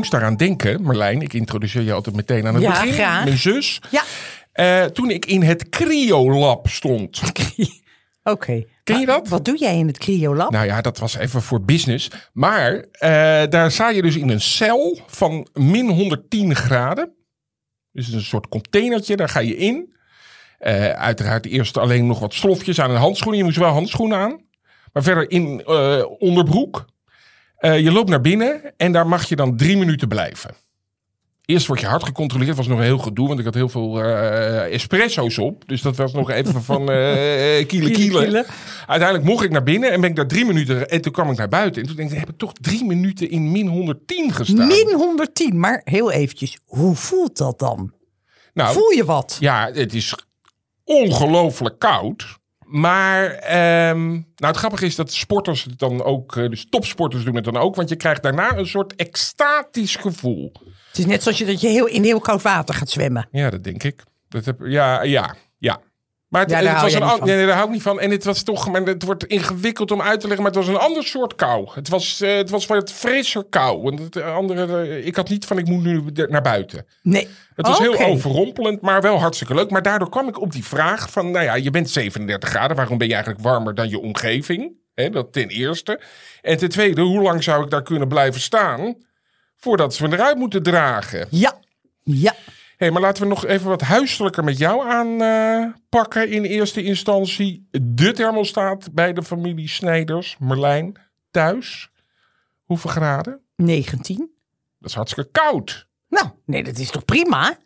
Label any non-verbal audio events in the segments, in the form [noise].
Moest daaraan denken, Marlijn. Ik introduceer je altijd meteen aan het Ja, begin. graag. Mijn zus. Ja. Eh, toen ik in het Cryolab stond. [laughs] Oké. Ken je dat? Wat doe jij in het cryolab? Nou ja, dat was even voor business. Maar eh, daar sta je dus in een cel van min 110 graden. Dus een soort containertje, daar ga je in. Eh, uiteraard eerst alleen nog wat slofjes aan en handschoenen. Je moest wel handschoenen aan. Maar verder in onderbroek. Eh, je loopt naar binnen en daar mag je dan drie minuten blijven. Eerst wordt je hart gecontroleerd. was nog een heel gedoe, want ik had heel veel eh, espresso's op. Dus dat was nog even [laughs] van eh kiele kiele. kiele. Uiteindelijk mocht ik naar binnen en ben ik daar drie minuten. En toen kwam ik naar buiten. En toen denk ik, heb ik toch drie minuten in min 110 gestaan. Min 110. Maar heel eventjes, hoe voelt dat dan? nou, Voel je wat? ja, het is ongelooflijk koud. Maar ehm, nou, het grappige is dat sporters het dan ook, eh, dus topsporters doen het dan ook. Want je krijgt daarna een soort extatisch gevoel. Het is net zoals je dat je heel, in heel koud water gaat zwemmen. Ja, dat denk ik. Dat heb, ja, ja. Maar het, Ja, het was een an- nee, nee, daar hou ik niet van. En het was toch, maar het wordt ingewikkeld om uit te leggen, maar het was een ander soort kou. Het was, eh, het was van het frisser kou. Want het andere, eh, ik had niet van ik moet nu naar buiten. Nee. Het was heel overrompelend, maar wel hartstikke leuk. Maar daardoor kwam ik op die vraag van, nou ja, je bent 37 graden. Waarom ben je eigenlijk warmer dan je omgeving? Hè, dat ten eerste. En ten tweede, hoe lang zou ik daar kunnen blijven staan voordat ze me eruit moeten dragen? Ja. Ja. Hé, maar laten we nog even wat huiselijker met jou aanpakken. in eerste instantie de thermostaat bij de familie Snijders, Merlijn, thuis. Hoeveel graden? 19. Dat is hartstikke koud. Nou, nee, dat is toch prima?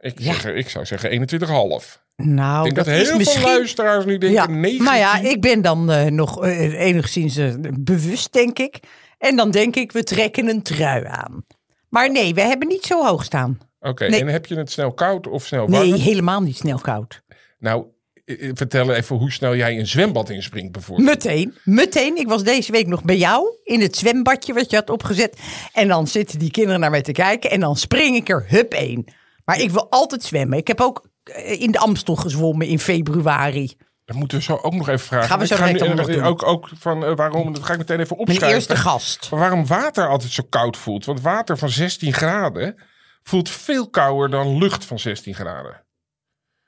Ik, Ja. zeg, ik zou zeggen 21,5. Nou, Ik denk dat, is heel misschien... veel luisteraars nu denken Ja, 19. maar ja, ik ben dan eh, nog eh, enigszins eh, bewust, denk ik. En dan denk ik, we trekken een trui aan. Maar nee, we hebben niet zo hoog staan. Oké, Nee. en heb je het snel koud of snel warm? Nee, helemaal niet snel koud. Nou, vertel even hoe snel jij een zwembad inspringt bijvoorbeeld. Meteen, meteen. Ik was deze week nog bij jou in het zwembadje wat je had opgezet. En dan zitten die kinderen naar mij te kijken en dan spring ik er hup één. Maar ik wil altijd zwemmen. Ik heb ook eh, in de Amstel gezwommen in februari. Dat moeten we zo ook nog even vragen. Gaan we zo Ik ga direct nu- allemaal nog doen. ook, ook van eh, waarom, dat ga ik meteen even Mijn opschrijven. eerste gast. Waarom water altijd zo koud voelt. Want water van 16 graden voelt veel kouder dan lucht van 16 graden.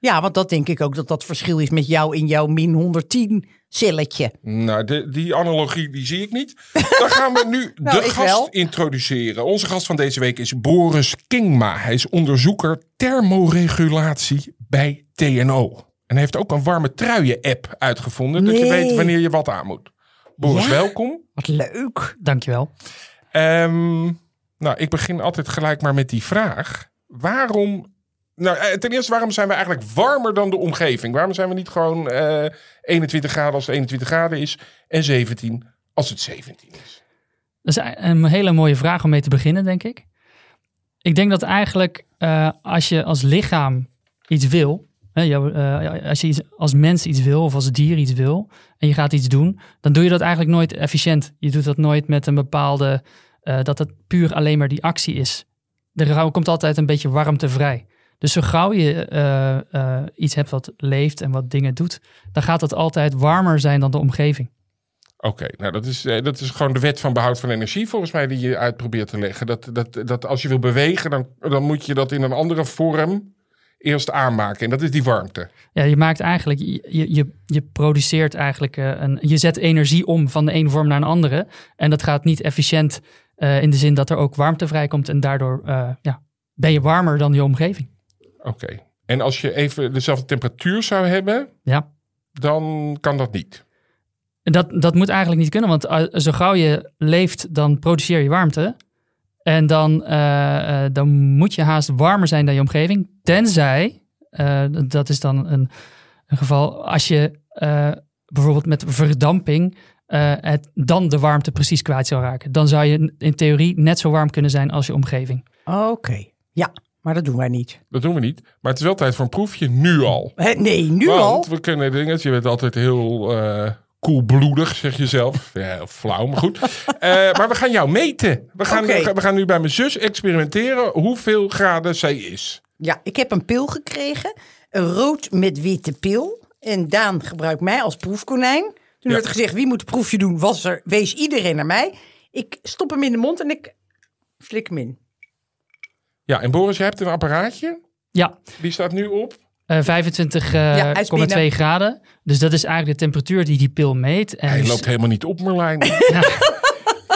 Ja, want dat denk ik ook dat dat verschil is met jou in jouw min 110 celletje. Nou, de, die analogie die zie ik niet. Dan gaan we nu [laughs] Nou, de ik gast wel. introduceren. Onze gast van deze week is Boris Kingma. Hij is onderzoeker thermoregulatie bij TNO. En hij heeft ook een warme truien-app uitgevonden. Dat je weet wanneer je wat aan moet. Boris, Ja? welkom. Wat leuk. Dankjewel. Ehm, nou, ik begin altijd gelijk maar met die vraag. Waarom... Nou, eh, ten eerste, waarom zijn we eigenlijk warmer dan de omgeving? Waarom zijn we niet gewoon eh 21 graden als het 21 graden is... en 17 als het 17 is? Dat is een hele mooie vraag om mee te beginnen, denk ik. Ik denk dat eigenlijk eh, als je als lichaam iets wil, hè, als je als mens iets wil of als dier iets wil en je gaat iets doen, dan doe je dat eigenlijk nooit efficiënt. Je doet dat nooit met een bepaalde, eh, dat het puur alleen maar die actie is. Er komt altijd een beetje warmte vrij. Dus zo gauw je eh, eh, iets hebt wat leeft en wat dingen doet, dan gaat het altijd warmer zijn dan de omgeving. Oké, nou dat is, dat is gewoon de wet van behoud van energie volgens mij die je uit probeert te leggen. Dat, dat, dat als je wil bewegen, dan, dan moet je dat in een andere vorm eerst aanmaken. En dat is die warmte. Ja, je maakt eigenlijk, je, je, je- produceert eigenlijk een, je zet energie om van de ene vorm naar een andere. En dat gaat niet efficiënt eh, in de zin dat er ook warmte vrijkomt en daardoor eh, ja, ben je warmer dan je omgeving. Oké. En als je even dezelfde temperatuur zou hebben, Ja. dan kan dat niet. Dat, dat moet eigenlijk niet kunnen, want eh, zo gauw je leeft, dan produceer je warmte. En dan, dan moet je haast warmer zijn dan je omgeving. Tenzij, dat is dan een, een geval, als je bijvoorbeeld met verdamping eh, het, dan de warmte precies kwijt zou raken. Dan zou je in theorie net zo warm kunnen zijn als je omgeving. Oké, ja, maar dat doen wij niet. Dat doen we niet. Maar het is wel tijd voor een proefje, nu al. Nee, nu Want al? we kunnen dingen. Je bent altijd heel eh koelbloedig, zeg je zelf. Ja, flauw, maar goed. [laughs] Eh, maar we gaan jou meten. We gaan, Oké. we gaan nu bij mijn zus experimenteren hoeveel graden zij is. Ja, ik heb een pil gekregen. Een rood met witte pil. En Daan gebruikt mij als proefkonijn. Toen Ja. werd gezegd, wie moet het proefje doen? Was er, wees iedereen naar mij. Ik stop hem in de mond en ik flik hem in. Ja, en Boris, je hebt een apparaatje. Ja, Die staat nu op. eh 25,2 Ja, hij is binnen. graden. Dus dat is eigenlijk de temperatuur die die pil meet. En Hij dus loopt helemaal niet op, Merlijn. [laughs]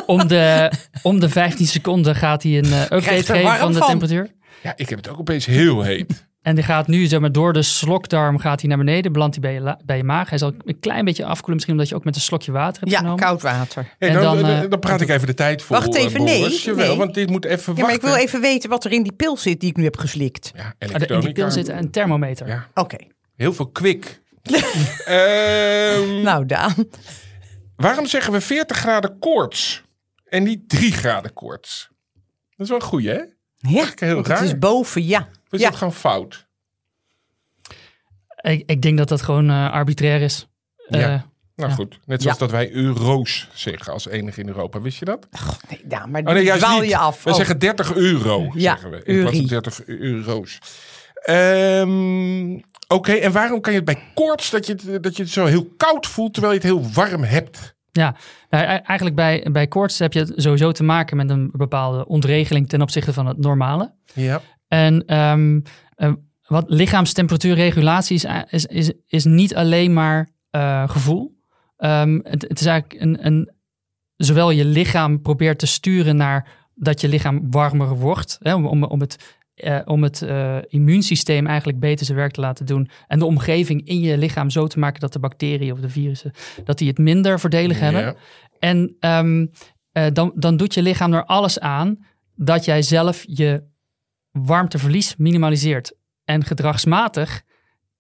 om, de, om de 15 seconden gaat hij een eh, update geven van de van. temperatuur. Ja, ik heb het ook opeens heel heet. En die gaat nu zeg maar, door de slokdarm gaat hij naar beneden, belandt hij bij je, bij je maag. Hij zal een klein beetje afkoelen, misschien omdat je ook met een slokje water hebt Ja, genomen. koud water. Hey, En dan, dan, dan, eh, dan praat ik even de tijd voor. Wacht eh, even, nee, Boris. Jawel, nee. want dit moet even Ja, maar wachten. ik wil even weten wat er in die pil zit die ik nu heb geslikt. Ja, Ah, de- in elektronica. die pil zit een thermometer. Ja, Oké, heel veel kwik. [laughs] Ehm, nou Daan. waarom zeggen we 40 graden koorts en niet 3 graden koorts? Dat is wel een goeie, hè? Ja, heel want het raar. is boven, ja. Of is Ja. dat gewoon fout? Ik, ik denk dat dat gewoon eh, arbitrair is. Ja. Eh, Nou Ja. goed, net zoals Ja. dat wij euro's zeggen als enige in Europa. Wist je dat? Nee, Daan, maar Oh nee, juist niet. je af. We Oh. zeggen 30 euro, Ja, zeggen we. In plaats van eurie. 30 euro's. Ehm, Oké, en waarom kan je het bij koorts dat je, dat je het zo heel koud voelt terwijl je het heel warm hebt? Ja, nou, e- eigenlijk bij, bij koorts heb je sowieso te maken met een bepaalde ontregeling ten opzichte van het normale. Ja. En ehm, eh, wat lichaamstemperatuurregulatie is, is, is, is niet alleen maar eh, gevoel. Ehm, het, het is eigenlijk een, een, zowel je lichaam probeert te sturen naar dat je lichaam warmer wordt, hè, om, om, om het, eh, om het eh, immuunsysteem eigenlijk beter zijn werk te laten doen en de omgeving in je lichaam zo te maken dat de bacteriën of de virussen dat die het minder voordelig hebben. En ehm, eh, dan, dan doet je lichaam er alles aan dat jij zelf je warmteverlies minimaliseert. En gedragsmatig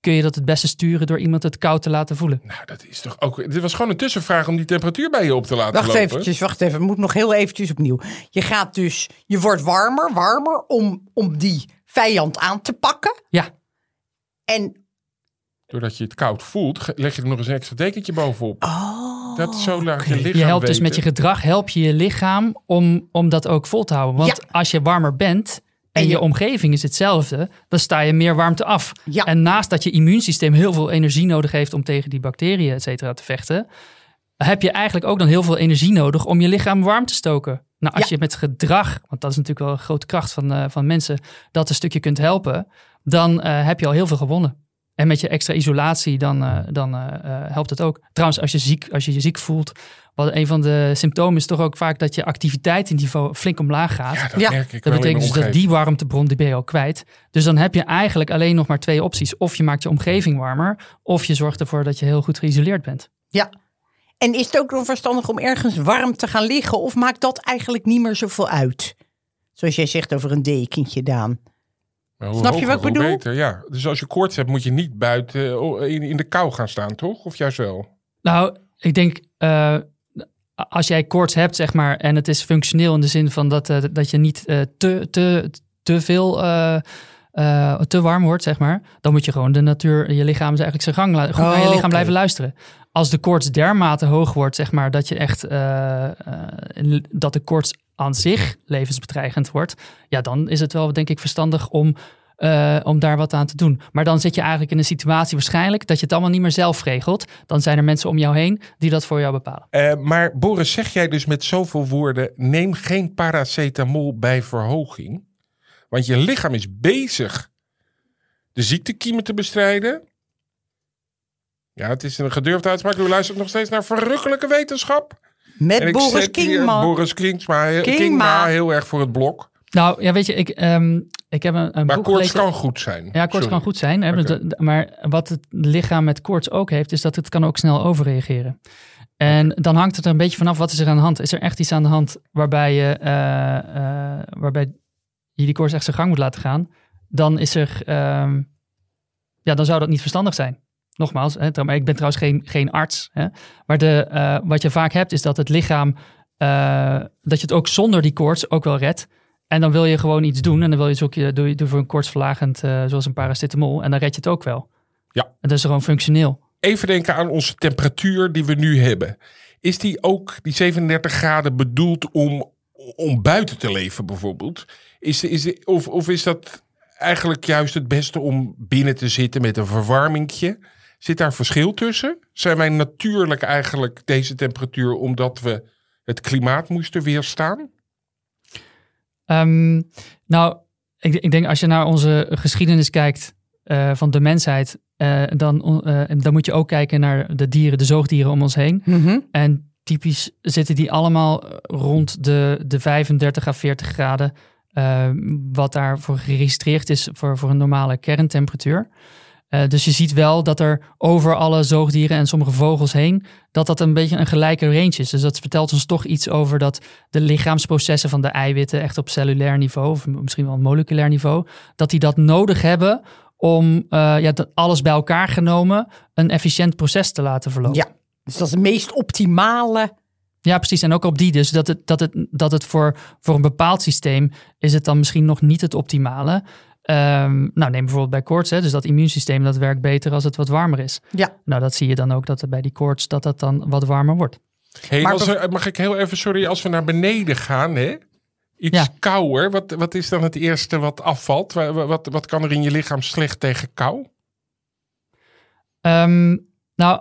kun je dat het beste sturen door iemand het koud te laten voelen. Nou, dat is toch ook... Dit was gewoon een tussenvraag om die temperatuur bij je op te laten Wacht lopen. eventjes, wacht even. Het moet nog heel eventjes opnieuw. Je gaat dus, je wordt warmer, warmer om, om die vijand aan te pakken. Ja, En, Doordat je het koud voelt, leg je er nog eens een extra dekentje bovenop. oh, dat is zo laat je lichaam je helpt dus met je gedrag, help je je lichaam om, om dat ook vol te houden. Want Ja. als je warmer bent en je omgeving is hetzelfde, dan sta je meer warmte af. Ja. En naast dat je immuunsysteem heel veel energie nodig heeft om tegen die bacteriën et cetera te vechten, heb je eigenlijk ook dan heel veel energie nodig om je lichaam warm te stoken. Nou, als Ja. je met gedrag, want dat is natuurlijk wel een grote kracht van, eh, van mensen, dat een stukje kunt helpen, dan eh, heb je al heel veel gewonnen. En met je extra isolatie, dan, eh, dan eh, eh, helpt het ook. Trouwens, als je, ziek, als je je ziek voelt, wat een van de symptomen is toch ook vaak dat je activiteitsniveau flink omlaag gaat. Ja, dat Ja, merk ik Dat wel in betekent dus dat die warmtebron die ben je al kwijt. Dus dan heb je eigenlijk alleen nog maar twee opties. Of je maakt je omgeving warmer, of je zorgt ervoor dat je heel goed geïsoleerd bent. ja. En is het ook nog verstandig om ergens warm te gaan liggen? Of maakt dat eigenlijk niet meer zoveel uit? Zoals jij zegt over een dekentje, Daan. Hoe Snap je wat ik bedoel? Beter, ja. Dus als je koorts hebt, moet je niet buiten oh, in, in de kou gaan staan, toch? Of juist wel? Nou, ik denk eh, als jij koorts hebt, zeg maar, en het is functioneel in de zin van dat, eh, dat je niet eh, te, te, te veel. eh, eh, te warm wordt, zeg maar, dan moet je gewoon de natuur, je lichaam is eigenlijk zijn gang, la- goed naar je Oh, lichaam blijven luisteren. Als de koorts dermate hoog wordt, zeg maar, dat je echt, eh, eh, dat de koorts aan zich levensbedreigend wordt, ja, dan is het wel, denk ik, verstandig om, eh, om daar wat aan te doen. Maar dan zit je eigenlijk in een situatie waarschijnlijk dat je het allemaal niet meer zelf regelt. Dan zijn er mensen om jou heen die dat voor jou bepalen. Eh, maar Boris, zeg jij dus met zoveel woorden: neem geen paracetamol bij verhoging? Want je lichaam is bezig de ziektekiemen te bestrijden. Ja, het is een gedurfde uitspraak. U luistert nog steeds naar verrukkelijke wetenschap. Met Boris Kingma. Boris heel- Kingma. Kingma heel erg voor het blok. Nou, ja, weet je, ik, ehm, ik heb een, een Maar boek koorts gelezen. kan goed zijn. Ja, koorts Sorry. kan goed zijn. Hè, Maar wat het lichaam met koorts ook heeft, is dat het kan ook snel overreageren. En dan hangt het er een beetje vanaf wat is er aan de hand. Is er echt iets aan de hand waarbij je, eh, eh, waarbij je die koorts echt zijn gang moet laten gaan? Dan is er, ehm, ja, dan zou dat niet verstandig zijn. Nogmaals, hè, ik ben trouwens geen, geen arts. Hè, maar de, eh, wat je vaak hebt is dat het lichaam, eh, dat je het ook zonder die koorts ook wel redt. En dan wil je gewoon iets doen en dan wil je zoek je, doe je doe voor een koortsverlagend, eh, zoals een paracetamol. En dan red je het ook wel. Ja. En dat is gewoon functioneel. Even denken aan onze temperatuur die we nu hebben. Is die ook, die 37 graden, bedoeld om, om buiten te leven bijvoorbeeld? Is, is, of, of is dat eigenlijk juist het beste om binnen te zitten met een verwarmingje? Zit daar verschil tussen? Zijn wij natuurlijk eigenlijk deze temperatuur omdat we het klimaat moesten weerstaan? Ehm, nou, ik, ik denk als je naar onze geschiedenis kijkt eh, van de mensheid, eh, dan, eh, dan moet je ook kijken naar de dieren, de zoogdieren om ons heen. Mhm. En typisch zitten die allemaal rond de, de 35 à 40 graden, eh, wat daarvoor geregistreerd is voor, voor een normale kerntemperatuur. Eh, dus je ziet wel dat er over alle zoogdieren en sommige vogels heen, dat dat een beetje een gelijke range is. Dus dat vertelt ons toch iets over dat de lichaamsprocessen van de eiwitten, echt op cellulair niveau, of misschien wel moleculair niveau, dat die dat nodig hebben om eh, ja, alles bij elkaar genomen een efficiënt proces te laten verlopen. Ja, dus dat is de meest optimale. Ja, precies. En ook op die dus. Dat het, dat het, dat het voor, voor een bepaald systeem is het dan misschien nog niet het optimale. Ehm, nou, neem bijvoorbeeld bij koorts. Hè, dus dat immuunsysteem dat werkt beter als het wat warmer is. Ja, Nou, dat zie je dan ook dat het bij die koorts dat dat dan wat warmer wordt. Hey, Maar als we- mag ik heel even, sorry, als we naar beneden gaan, hè? Iets Ja. kouder. Wat, wat is dan het eerste wat afvalt? Wa- wa- Wat, wat kan er in je lichaam slecht tegen kou? Ehm, nou,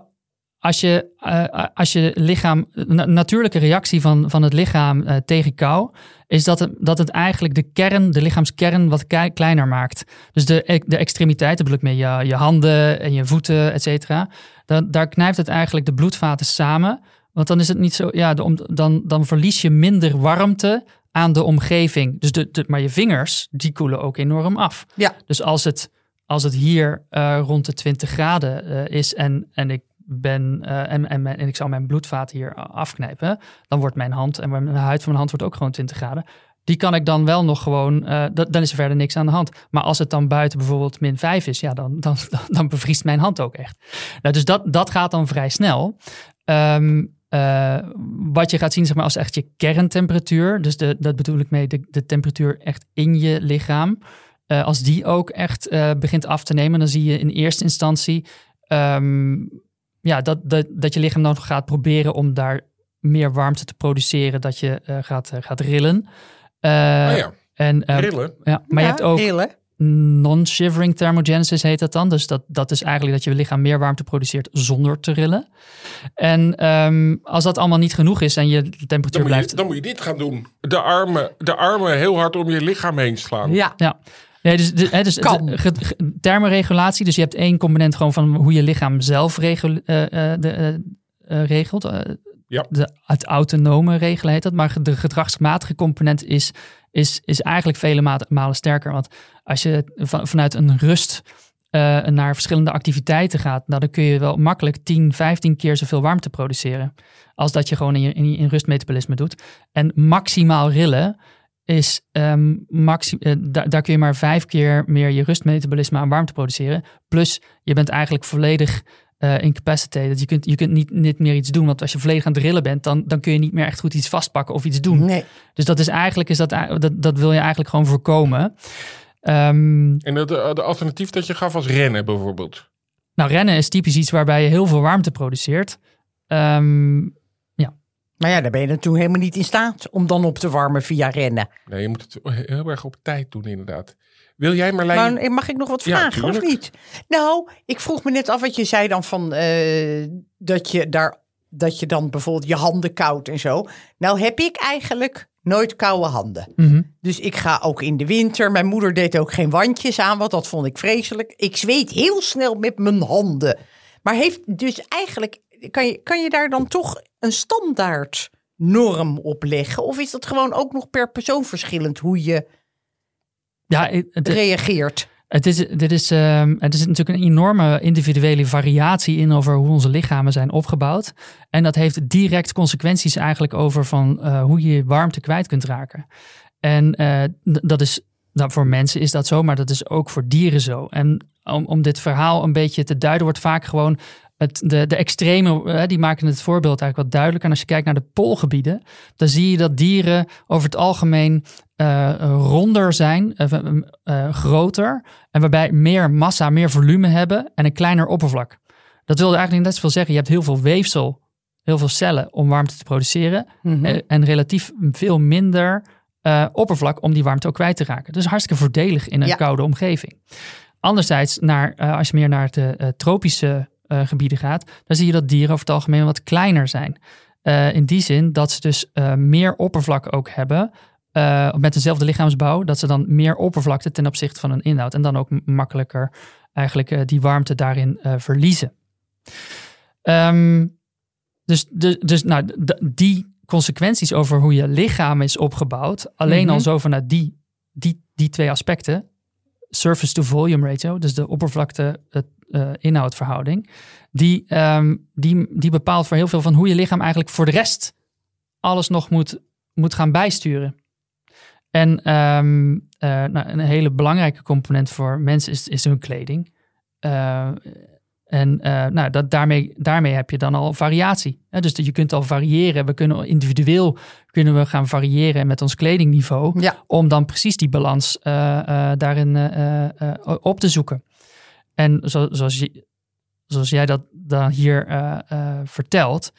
als je, eh, als je lichaam, een natuurlijke reactie van, van het lichaam eh, tegen kou, is dat het, dat het eigenlijk de kern, de lichaamskern, wat kleiner maakt. Dus de, e- de extremiteiten, bedoel ik mee, je, je handen en je voeten, et cetera. Dan, daar knijpt het eigenlijk de bloedvaten samen. Want dan is het niet zo, ja, de, dan, dan verlies je minder warmte aan de omgeving. Dus de, de, maar je vingers, die koelen ook enorm af. ja. Dus als het, als het hier eh, rond de 20 graden eh, is en, en ik ben eh, en, en, ik zou mijn bloedvaten hier afknijpen, dan wordt mijn hand en mijn, huid van mijn hand wordt ook gewoon 20 graden. Die kan ik dan wel nog gewoon, eh, da- dan is er verder niks aan de hand. Maar als het dan buiten bijvoorbeeld min 5 is, ja, dan, dan, [laughs] dan, bevriest mijn hand ook echt. Nou, dus dat, dat gaat dan vrij snel. Ehm, eh, wat je gaat zien zeg maar, als echt je kerntemperatuur, dus dat bedoel ik mee, de, temperatuur echt in je lichaam. Als die ook echt begint af te nemen, dan zie je in eerste instantie ehm, ja, dat, dat, dat je lichaam dan gaat proberen om daar meer warmte te produceren, dat je eh, gaat, eh, gaat rillen. Eh, oh ja, en, ja, maar je hebt ook non-shivering thermogenesis heet dat dan. Dus dat, dat is eigenlijk dat je lichaam meer warmte produceert zonder te rillen. En ehm, als dat allemaal niet genoeg is en je temperatuur Dan moet, je, blijft... dan moet je dit gaan doen. De armen, de armen heel hard om je lichaam heen slaan. Ja, Ja. Nee, dus, de, hè, dus Kan. de- thermoregulatie. Dus je hebt één component gewoon van hoe je lichaam zelf regel, eh, eh, de, eh, regelt. Eh, Ja. de, het autonome regelen heet dat. Maar de gedragsmatige component is, is, is eigenlijk vele ma- malen sterker. Want als je van, vanuit een rust eh, naar verschillende activiteiten gaat, nou, dan kun je wel makkelijk 10, 15 keer zoveel warmte produceren. Als dat je gewoon in, je, in, in rustmetabolisme doet. En maximaal rillen is ehm, maxi- eh, da- daar kun je maar vijf keer meer je rustmetabolisme aan warmte produceren. Plus je bent eigenlijk volledig eh incapacitated. Je kunt, je kunt niet, niet meer iets doen. Want als je volledig aan het rillen bent, dan, dan kun je niet meer echt goed iets vastpakken of iets doen. nee. Dus dat is eigenlijk, is dat, dat, dat wil je eigenlijk gewoon voorkomen. Ehm, En de, de, de alternatief dat je gaf was rennen bijvoorbeeld. nou, rennen is typisch iets waarbij je heel veel warmte produceert. Ehm, Maar ja, daar ben je natuurlijk helemaal niet in staat om dan op te warmen via rennen. Nee, je moet het heel erg op tijd doen inderdaad. Wil jij Marlijn... Maar eh, mag ik nog wat Ja, vragen of niet? Nou, ik vroeg me net af wat je zei dan van eh, dat je daar dat je dan bijvoorbeeld je handen koud en zo. Nou heb ik eigenlijk nooit koude handen. mhm. Dus ik ga ook in de winter. Mijn moeder deed ook geen wandjes aan, want dat vond ik vreselijk. Ik zweet heel snel met mijn handen. Maar heeft dus eigenlijk, kan je, kan je daar dan toch een standaard norm op leggen? Of is dat gewoon ook nog per persoon verschillend hoe je Ja, het- het- reageert? Het is, dit is, ehm, er is natuurlijk een enorme individuele variatie in over hoe onze lichamen zijn opgebouwd. En dat heeft direct consequenties eigenlijk over van eh, hoe je warmte kwijt kunt raken. En eh, dat is, nou, voor mensen is dat zo, maar dat is ook voor dieren zo. En om, om dit verhaal een beetje te duiden, wordt vaak gewoon het, de, de extreme, eh, die maken het voorbeeld eigenlijk wat duidelijker. En als je kijkt naar de poolgebieden, dan zie je dat dieren over het algemeen eh, ronder zijn, eh, groter. En waarbij meer massa, meer volume hebben en een kleiner oppervlak. Dat wil eigenlijk net zoveel zeggen. Je hebt heel veel weefsel, heel veel cellen om warmte te produceren. Mhm. en, en relatief veel minder oppervlak om die warmte ook kwijt te raken. Dus hartstikke voordelig in een Ja. koude omgeving. Anderzijds, naar, als je meer naar de tropische gebieden gaat, dan zie je dat dieren over het algemeen wat kleiner zijn. Eh, in die zin dat ze dus eh, meer oppervlak ook hebben. eh, met dezelfde lichaamsbouw, dat ze dan meer oppervlakte ten opzichte van hun inhoud. En dan ook makkelijker eigenlijk eh, die warmte daarin eh, verliezen. Ehm, dus dus, dus nou, die consequenties over hoe je lichaam is opgebouwd, alleen al Mhm. zo vanuit die, die, die twee aspecten, surface to volume ratio, dus de oppervlakte het, eh, die, ehm, die, die bepaalt voor heel veel van hoe je lichaam eigenlijk voor de rest alles nog moet, moet gaan bijsturen. En ehm, eh, nou, een hele belangrijke component voor mensen is, is hun kleding. Eh, en eh, nou, dat, daarmee, daarmee heb je dan al variatie. Hè? Dus dat je kunt al variëren. We kunnen individueel kunnen we gaan variëren met ons kledingniveau. Ja. Om dan precies die balans eh, eh, daarin op te zoeken. En zo, zoals, je, zoals jij dat dan hier vertelt.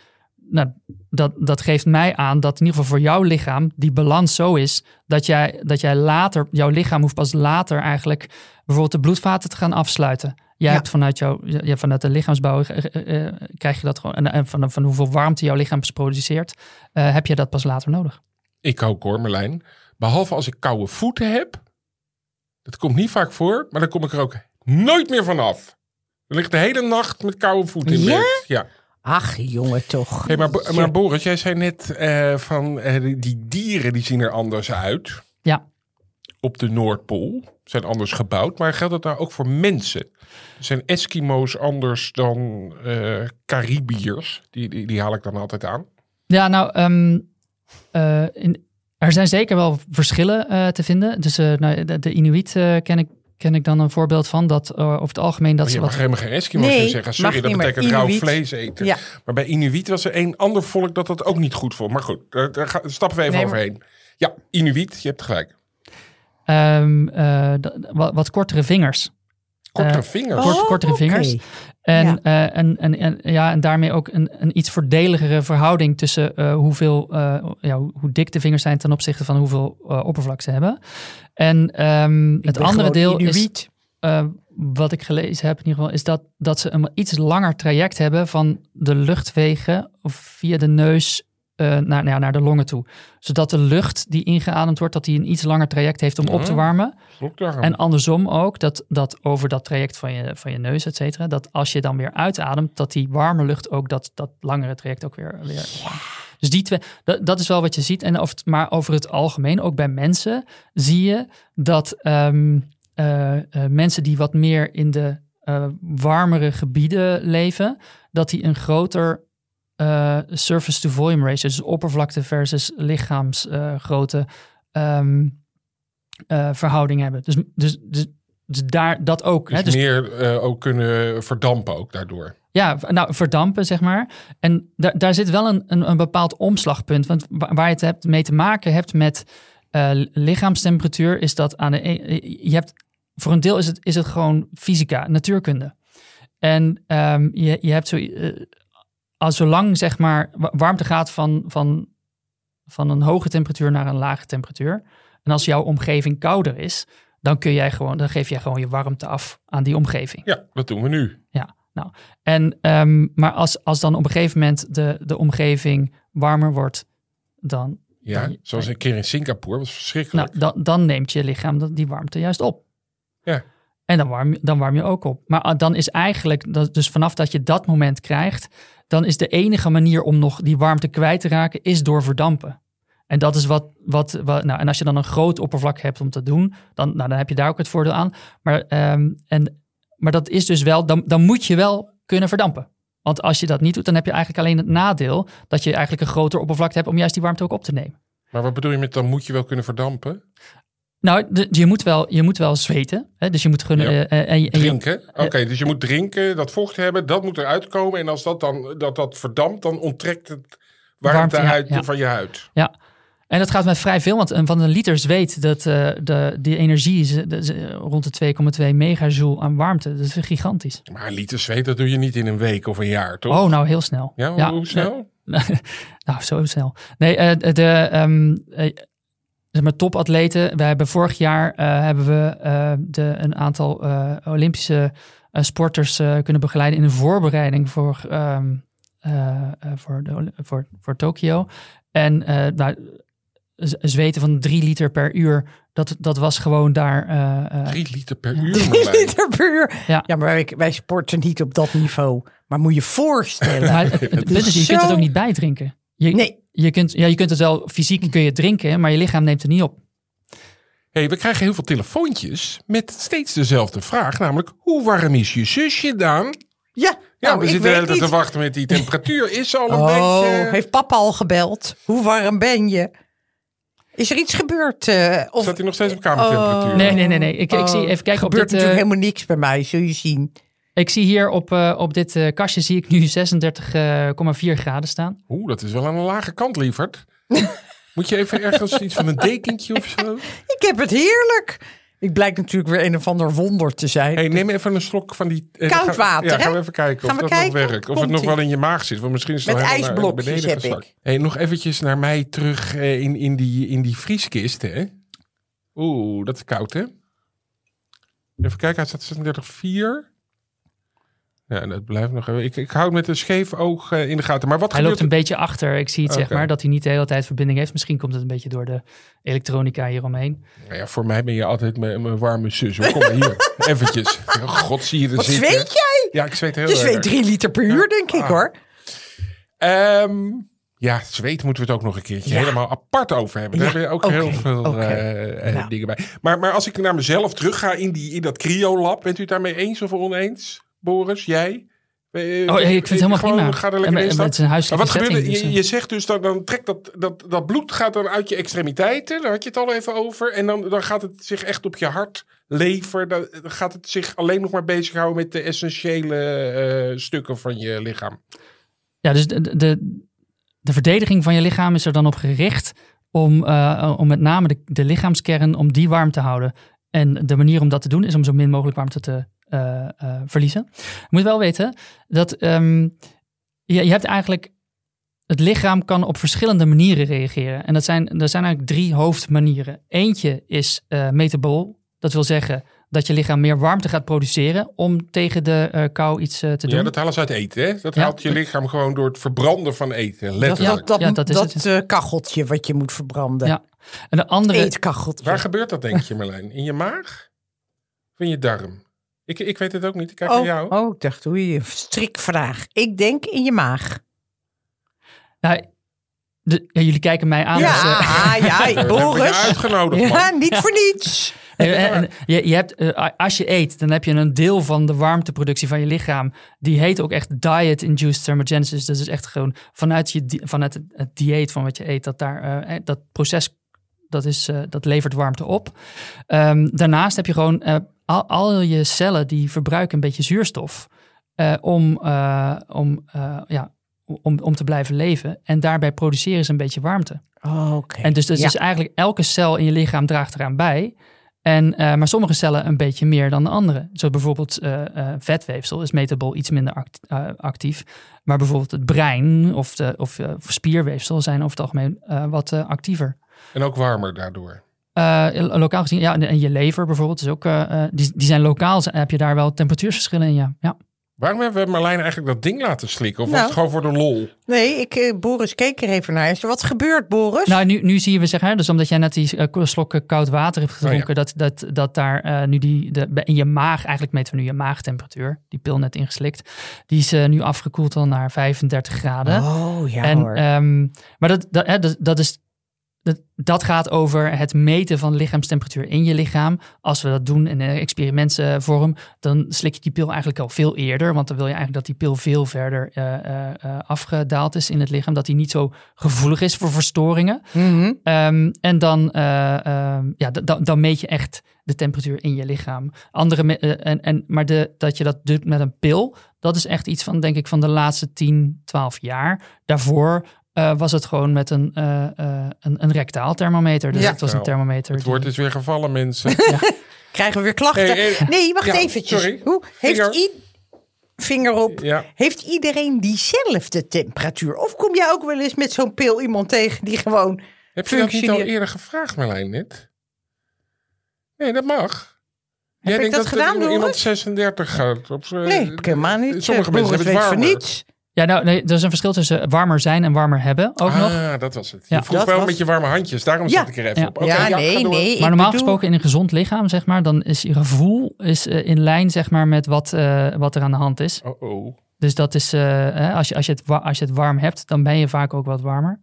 Nou, dat, dat geeft mij aan dat in ieder geval voor jouw lichaam die balans zo is dat jij, dat jij later, jouw lichaam hoeft pas later eigenlijk bijvoorbeeld de bloedvaten te gaan afsluiten. Jij Ja. hebt vanuit, jouw, ja, vanuit de lichaamsbouw eh, eh, eh, krijg je dat gewoon. En, en van, van hoeveel warmte jouw lichaam produceert, eh, heb je dat pas later nodig. Ik ook hoor, Merlijn. Behalve als ik koude voeten heb. Dat komt niet vaak voor, maar dan kom ik er ook nooit meer vanaf. Dan ligt de hele nacht met koude voeten in bed. Ja. Ach, jongen toch. Hey, maar, maar Boris, jij zei net eh, van eh, die, die dieren die zien er anders uit. Ja. Op de Noordpool zijn anders gebouwd. Maar geldt dat nou ook voor mensen? Zijn Eskimo's anders dan eh Caribiërs? Die, die, die haal ik dan altijd aan. Ja, nou, ehm, eh, in, er zijn zeker wel verschillen eh, te vinden. Dus eh, nou, de, de Inuit eh, ken, ik, ken ik dan een voorbeeld van. Dat eh, over het algemeen dat Maar ze je wat mag helemaal geen Eskimo's Nee, zeggen. Sorry, dat betekent rauw vlees eten. Ja. Maar bij Inuit was er een ander volk dat dat ook niet goed vond. Maar goed, daar, stappen we even Nee, maar- overheen. Ja, Inuit, je hebt gelijk. Ehm, eh, d- wat, wat kortere vingers. Kortere Eh, vingers. kort- kortere vingers. En, Ja. eh, en, en, en, ja, en daarmee ook een, een iets voordeligere verhouding tussen eh, hoeveel, eh, ja, hoe, dik de vingers zijn ten opzichte van hoeveel oppervlak ze hebben. En ehm, Ik het andere deel is, Inuit. eh, wat ik gelezen heb in ieder geval, is dat, dat ze een iets langer traject hebben van de luchtwegen of via de neus eh, naar, nou ja, naar de longen toe. Zodat de lucht die ingeademd wordt, dat die een iets langer traject heeft om op te warmen. En andersom ook, dat, dat over dat traject van je, van je neus, et cetera, dat als je dan weer uitademt, dat die warme lucht ook dat, dat langere traject ook weer. weer Dus die twee, dat, dat is wel wat je ziet. En of, maar over het algemeen, ook bij mensen, zie je dat ehm, eh, eh, mensen die wat meer in de warmere gebieden leven, dat die een groter eh, surface to volume ratio, dus oppervlakte versus lichaamsgrootte, ehm, eh, verhouding hebben. Dus, dus, dus, dus daar dat ook. Dus, hè? Dus meer eh, ook kunnen verdampen ook daardoor. ja, nou, verdampen, zeg maar. En daar daar zit wel een, een, een bepaald omslagpunt. Want wa- waar je het hebt mee te maken hebt met lichaamstemperatuur, is dat aan de. e- Je hebt, voor een deel is het, is het gewoon fysica, natuurkunde. En ehm, je, je hebt zo. Als zolang zeg maar wa- warmte gaat van, van, van een hoge temperatuur naar een lage temperatuur. En als jouw omgeving kouder is, dan kun jij gewoon, dan geef jij gewoon je warmte af aan die omgeving. Ja, dat doen we nu. Ja, nou. En, ehm, maar als, als dan op een gegeven moment de, de omgeving warmer wordt, dan, Ja, Dan- zoals een keer in Singapore, was verschrikkelijk. nou, dan, dan neemt je lichaam dat- die warmte juist op. Ja. En dan warm, dan warm je ook op. Maar ah, dan is eigenlijk, dat, dus vanaf dat je dat moment krijgt, dan is de enige manier om nog die warmte kwijt te raken, is door verdampen. En dat is wat, wat, wat nou, en als je dan een groot oppervlak hebt om te doen, dan, nou, dan heb je daar ook het voordeel aan. Maar, ehm, en, maar dat is dus wel, dan, dan moet je wel kunnen verdampen. Want als je dat niet doet, dan heb je eigenlijk alleen het nadeel dat je eigenlijk een groter oppervlakte hebt om juist die warmte ook op te nemen. Maar wat bedoel je met dan moet je wel kunnen verdampen? Nou, de- je moet wel, je moet wel zweten. Hè? Dus je moet kunnen. Ja. eh, eh, en Drinken? Oké, dus je moet drinken, dat vocht hebben, dat moet eruit komen. En als dat dan dat, dat verdampt, dan onttrekt het warmte, uit ja. van je huid. Ja, en dat gaat met vrij veel, want een van de liter zweet, dat, eh, de, die energie is, eh, eh, rond de 2,2 megajoule aan warmte. Dat is gigantisch. Maar een liter zweet, dat doe je niet in een week of een jaar, toch? Oh, nou heel snel. ja, hoe, hoe snel? [laughs] nou, zo snel. Nee, eh, de ehm, eh, zeg maar topatleten. We hebben vorig jaar eh, hebben we eh, de, een aantal eh, Olympische eh, sporters eh, kunnen begeleiden in de voorbereiding voor, ehm, eh, eh, voor, de, voor, voor Tokio. En eh, nou, zweten van drie liter per uur, dat, dat was gewoon daar. eh, eh, Drie liter per uur, Drie Marlijn. liter per uur. Ja. Ja, maar wij, wij sporten niet op dat niveau. Maar moet je voorstellen. maar het, [laughs] het punt is, je kunt het ook niet bijdrinken. Je, Nee, je, kunt, ja, je kunt het wel fysiek kun je drinken, maar je lichaam neemt het niet op. hey, we krijgen heel veel telefoontjes met steeds dezelfde vraag. Namelijk, hoe warm is je zusje, Daan? ja. Ja, nou, we zitten de hele tijd te wachten met die temperatuur. Is al een Oh, beetje... heeft papa al gebeld? Hoe warm ben je? Is er iets gebeurd? eh, of Staat hij nog steeds op kamertemperatuur? Oh. Nee, nee, nee. nee. Ik, ik zie even kijken op gebeurt dit. eh, natuurlijk helemaal niks bij mij, zul je zien. Ik zie hier op, eh, op dit eh, kastje zie ik nu 36,4 graden staan. Oeh, dat is wel aan de lage kant, lieverd. [laughs] Moet je even ergens iets van een dekentje of zo? Ik heb het heerlijk. Ik blijk natuurlijk weer een of ander wonder te zijn. hey, neem even een slok van die... eh, Koud ga- water, Ja, hè? gaan we even kijken Gaan of dat kijken? nog werkt. Of het nog wel in je maag zit. Want misschien is het Met wel ijsblokjes beneden heb gezakt. ik. Hey, nog eventjes naar mij terug eh, in, in, die, in die vrieskist, hè? Oeh, dat is koud, hè? Even kijken, hij staat 36,4. Ja, dat blijft nog even. Ik, ik hou het met een scheef oog eh, in de gaten. Maar wat Hij gebeurt loopt een beetje achter. Ik zie het zeg maar dat hij niet de hele tijd verbinding heeft. Misschien komt het een beetje door de elektronica hieromheen. Nou ja, voor mij ben je altijd mijn, mijn warme zus. hoor. Kom maar hier, [laughs] eventjes. God, zie je er Wat zitten. zweet jij? Ja, ik zweet heel Je zweet drie liter per uur, denk ik Ah. hoor. Ehm, ja, zweet moeten we het ook nog een keertje Ja. helemaal apart over hebben. Daar Ja, hebben we ook oké, heel veel eh, eh, Nou. dingen bij. Maar, maar als ik naar mezelf terug ga in, die, in dat cryo-lab, bent u het daarmee eens of oneens? Boris, jij? Oh, ik vind het helemaal gewoon, prima. Ga er En- lekker in en het is een Maar huiselijke wat gebeurt er? dus, Je, eh, je zegt dus, dan, dan trekt dat, dat, dat bloed gaat dan uit je extremiteiten. Daar had je het al even over. En dan, dan gaat het zich echt op je hart, lever. Dan dan gaat het zich alleen nog maar bezighouden met de essentiële eh, stukken van je lichaam. Ja, dus de, de, de verdediging van je lichaam is er dan op gericht om, eh, om met name de, de lichaamskern, om die warm te houden. En de manier om dat te doen is om zo min mogelijk warmte te eh, eh, verliezen. Je moet wel weten dat ehm, je, je hebt eigenlijk, het lichaam kan op verschillende manieren reageren. En dat zijn, er zijn eigenlijk drie hoofdmanieren. Eentje is eh metabool. Dat wil zeggen dat je lichaam meer warmte gaat produceren om tegen de eh, kou iets te doen. Ja, dat halen ze uit eten. Hè? Dat Ja. haalt je lichaam gewoon door het verbranden van eten. Dat, Letterlijk. dat, dat, Ja, dat is dat het. eh, kacheltje wat je moet verbranden. Ja. En de andere, Eetkacheltje. Waar gebeurt dat, denk je, Marlijn? In je maag? Of in je darm? Ik, ik weet het ook niet. Ik kijk naar Oh, jou. oh, ik dacht, oei, een strikvraag. Ik denk in je maag. Nou, de, ja, jullie kijken mij aan. dus, eh, Ja, [laughs] ja, Boris. uitgenodigd, Ja, niet voor niets. [laughs] en- je, je hebt, eh, als je eet, dan heb je een deel van de warmteproductie van je lichaam. Die heet ook echt diet-induced thermogenesis. Dat is echt gewoon vanuit, je, vanuit het, het dieet van wat je eet, dat, daar, eh, dat proces dat, is, eh, dat levert warmte op. Ehm, daarnaast heb je gewoon eh, al, al je cellen die verbruiken een beetje zuurstof. eh, om, eh, om, eh, ja, om, om te blijven leven. En daarbij produceren ze een beetje warmte. Oh, Oké. En dus, dus, Ja. dus eigenlijk elke cel in je lichaam draagt eraan bij. En, eh, maar sommige cellen een beetje meer dan de andere. Zo bijvoorbeeld eh, eh, vetweefsel is metabol iets minder act- actief. Maar bijvoorbeeld het brein of, de, of spierweefsel zijn over het algemeen eh, wat actiever. En ook warmer daardoor. Eh, lokaal gezien, ja, en- en je lever bijvoorbeeld is ook, eh, eh, die, die zijn lokaal, heb je daar wel temperatuurverschillen in, ja. ja. Waarom hebben we Marlijn eigenlijk dat ding laten slikken? Of was Nou. het gewoon voor de lol? Nee, ik, Boris keek er even naar. Is er wat gebeurd, Boris? Nou, nu, nu zie je we zeggen, hè, dus omdat jij net die slokken koud water hebt gedronken, Oh ja. dat, dat, dat daar nu die, de, in je maag, eigenlijk meten we nu je maagtemperatuur, die pil net ingeslikt, die is nu afgekoeld al naar 35 graden. oh, ja en, hoor. ehm, maar dat, dat, hè, dat, dat is dat, gaat over het meten van lichaamstemperatuur in je lichaam. Als we dat doen in een experimentsvorm, dan slik je die pil eigenlijk al veel eerder. Want dan wil je eigenlijk dat die pil veel verder uh, uh, afgedaald is in het lichaam. Dat die niet zo gevoelig is voor verstoringen. Mhm. Um, en dan, um, ja, dan meet je echt de temperatuur in je lichaam. Andere en, en, maar de, dat je dat doet met een pil, dat is echt iets van, denk ik, van de laatste 10, 12 jaar. Daarvoor uh, was het gewoon met een, uh, uh, een, een rectaal thermometer. Dus Ja. het was een thermometer. Het die- woord is weer gevallen, mensen. [laughs] Krijgen we weer klachten? Nee, wacht ja, eventjes. sorry. Hoe, heeft Vinger. i- vinger op. Ja. Heeft iedereen diezelfde temperatuur? Of kom jij ook wel eens met zo'n pil iemand tegen die gewoon... Heb je dat niet al eerder gevraagd, Marlijn, net? Nee, dat mag. Heb ik dat gedaan, iemand Doris? 36 gaat? Op, z'n- Nee, heb ik helemaal niet. Sommige Eh, mensen hebben het warmer. niets. Ja, nou, nee, er is een verschil tussen warmer zijn en warmer hebben ook ah, nog. dat was het. Je Ja. vroeg Dat wel was- met je warme handjes. Daarom Ja. zat ik er even Ja. op. Oké, ja, nee, nee. Maar normaal bedoel- gesproken in een gezond lichaam, zeg maar, dan is je gevoel is, eh, in lijn zeg maar, met wat, eh, wat er aan de hand is. Oh, oh. Dus dat is, eh, hè, als, je, als, je het, als je het warm hebt, dan ben je vaak ook wat warmer.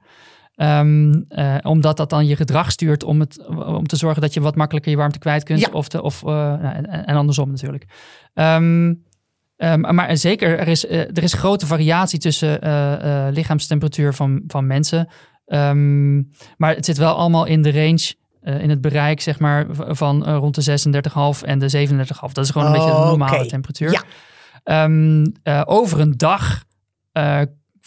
Ehm, eh, omdat dat dan je gedrag stuurt om, het, om te zorgen dat je wat makkelijker je warmte kwijt kunt. Ja. Of de, of, eh, nou, en, en andersom natuurlijk. Ehm, ehm, maar zeker, er is, eh, er is grote variatie tussen eh, eh, lichaamstemperatuur van, van mensen. Ehm, maar het zit wel allemaal in de range, in het bereik zeg maar, van rond de 36,5 en de 37,5. Dat is gewoon een beetje de normale temperatuur. Ja. Ehm, eh, over een dag